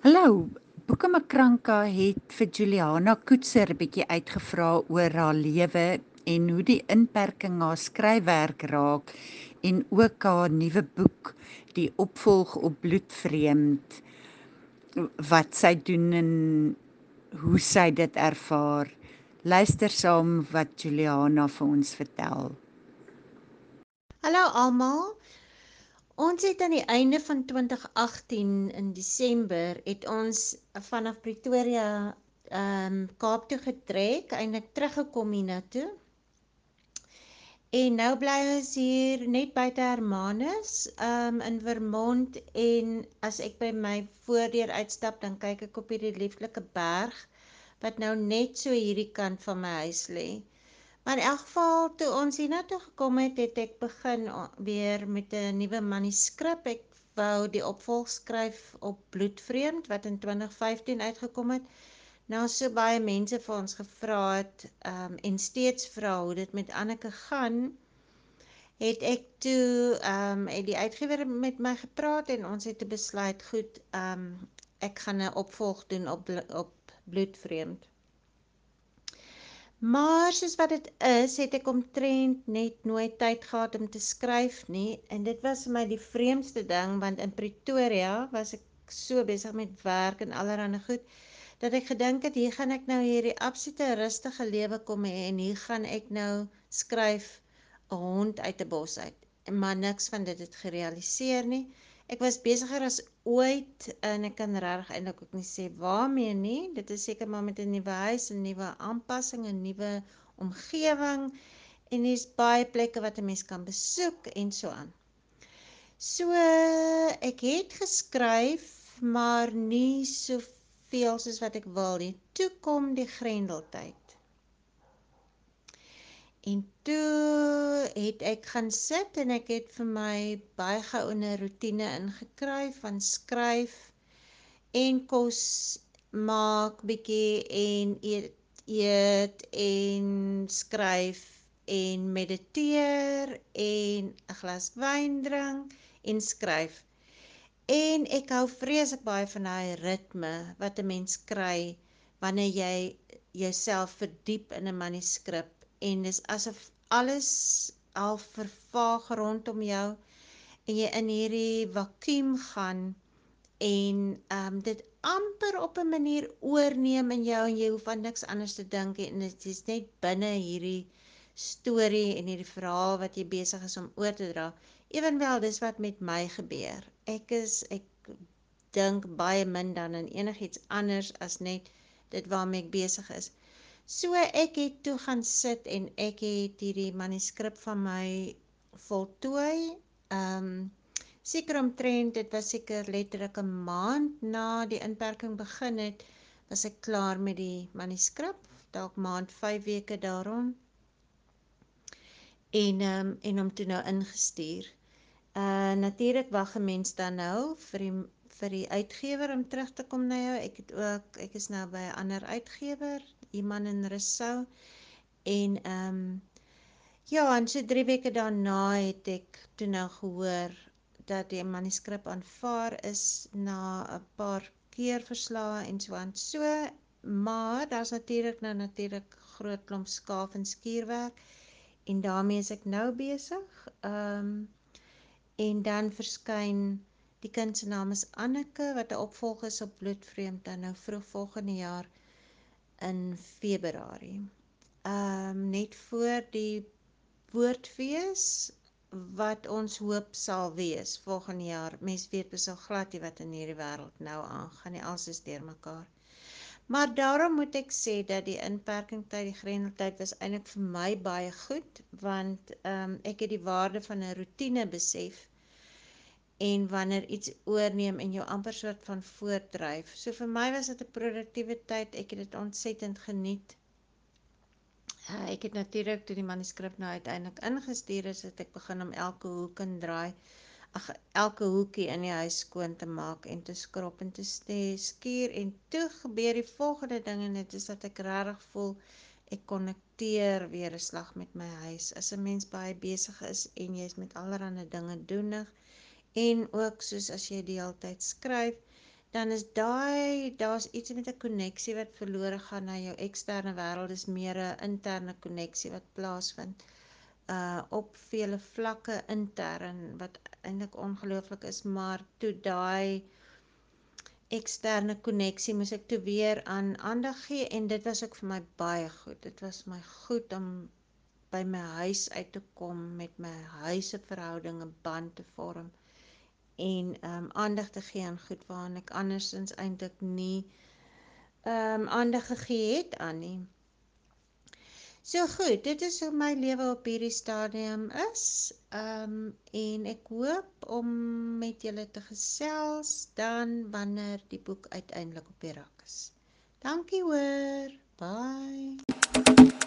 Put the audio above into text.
Hallo, Boeke Makranka het vir Juliana Koetser 'n bietjie uitgevra oor haar lewe en hoe die inperking haar skryfwerk raak en ook haar nuwe boek, die opvolg op Bloedvreemd wat sy doen en hoe sy dit ervaar. Luister saam wat Juliana vir ons vertel. Hallo almal. Ons het aan die einde van 2018 in Desember het ons vanaf Pretoria ehm um, Kaap toe getrek, eintlik teruggekom hiernatoe. En nou bly ons hier net buite Hermanus, ehm um, in Vermont en as ek by my voordeur uitstap, dan kyk ek op hierdie lieflike berg wat nou net so hierdie kant van my huis lê. Maar in elk geval toe ons hiernatoe gekom het, het ek begin weer met 'n nuwe manuskrip. Ek wou die opvolg skryf op Bloedvreemd wat in 2015 uitgekom het. Nou so baie mense vir ons gevra het um, en steeds vra hoe dit met Anneke gaan, het ek toe ehm um, het die uitgewer met my gepraat en ons het besluit goed, ehm um, ek gaan 'n opvolg doen op op Bloedvreemd. Maar soos wat dit is, het ek omtrent net nooit tyd gehad om te skryf nie en dit was vir my die vreemdste ding want in Pretoria was ek so besig met werk en allerlei goed dat ek gedink het hier gaan ek nou hierdie absolute rustige lewe kom hê en hier gaan ek nou skryf 'n hond uit 'n bos uit. Maar niks van dit het gerealiseer nie. Ek was besigger as ooit en ek kan regtig eintlik ook nie sê waarmee nie. Dit is seker maar met 'n nuwe huis, 'n nuwe aanpassing, 'n nuwe omgewing en daar's baie plekke wat 'n mens kan besoek en so aan. So ek het geskryf, maar nie soveel soos wat ek wil nie. Toe kom die grendeltyd. En toe het ek gaan sit en ek het vir my baie gou 'n rotine ingekry van skryf en kos maak bietjie en eet eet en skryf en mediteer en 'n glas wyn drink en skryf. En ek hou vreeslik baie van daai ritme wat 'n mens kry wanneer jy jouself verdiep in 'n manuskrip en dis asof alles al vervaag rondom jou en jy in hierdie vakuum gaan en ehm um, dit amper op 'n manier oorneem in jou en jy hoef aan niks anders te dink en dit is net binne hierdie storie en hierdie verhaal wat jy besig is om oor te dra. Ewenwel dis wat met my gebeur. Ek is ek dink baie min dan aan enigiets anders as net dit waarmee ek besig is. So ek het toe gaan sit en ek het hierdie manuskrip van my voltooi. Ehm um, seker omtrent dit was seker letterlik 'n maand na die inperking begin het, was ek klaar met die manuskrip, dalk maand 5 weke daarom. En ehm um, en hom toe nou ingestuur. Uh natuurlik wag 'n mens dan nou vir die vir die uitgewer om terug te kom na jou. Ek het ook ek is nou by 'n ander uitgewer, iemand in Rousseau en ehm um, ja, en so 3 weke daarna het ek toe nou gehoor dat die manuskrip aanvaar is na 'n paar keer verslae en so aan. So, maar daar's natuurlik nou natuurlik groot klomp skaaf en skuurwerk en daarmee is ek nou besig. Ehm um, en dan verskyn die kind se naam is Anneke wat 'n opvolger is op Bloedvreemd dan nou vroeg volgende jaar in Februarie. Ehm um, net voor die woordfees wat ons hoop sal wees volgende jaar. Mens weet besou glad nie wat in hierdie wêreld nou aangaan nie. Alles is deurmekaar. Maar daarom moet ek sê dat die inperking tyd, die grendeltyd was eintlik vir my baie goed want ehm um, ek het die waarde van 'n rotine besef en wanneer iets oorneem en jou amper soort van voortdryf. So vir my was dit 'n produktiewe tyd. Ek het dit ontsettend geniet. Uh, ek het natuurlik toe die manuskrip nou uiteindelik ingestuur is, het ek begin om elke hoek en draai, ag elke hoekie in die huis skoon te maak en te skrob en te skuur en toe gebeur die volgende ding en dit is dat ek regtig voel ek konnekteer weer 'n slag met my huis. As 'n mens baie besig is en jy's met allerlei dinge doenig, en ook soos as jy die hele tyd skryf dan is daai daar's iets met 'n koneksie wat verlore gaan na jou eksterne wêreld. Dis meer 'n interne koneksie wat plaasvind uh op vele vlakke intern wat eintlik ongelooflik is, maar toe daai eksterne koneksie moes ek toe weer aan aandag gee en dit was ook vir my baie goed. Dit was my goed om by my huis uit te kom met my huise verhoudinge band te vorm en um aandag te gee aan goed waaraan ek andersins eintlik nie um aandag gegee het aan nie. So goed, dit is hoe my lewe op hierdie stadium is. Um en ek hoop om met julle te gesels dan wanneer die boek uiteindelik op die rak is. Dankie hoor. Bye.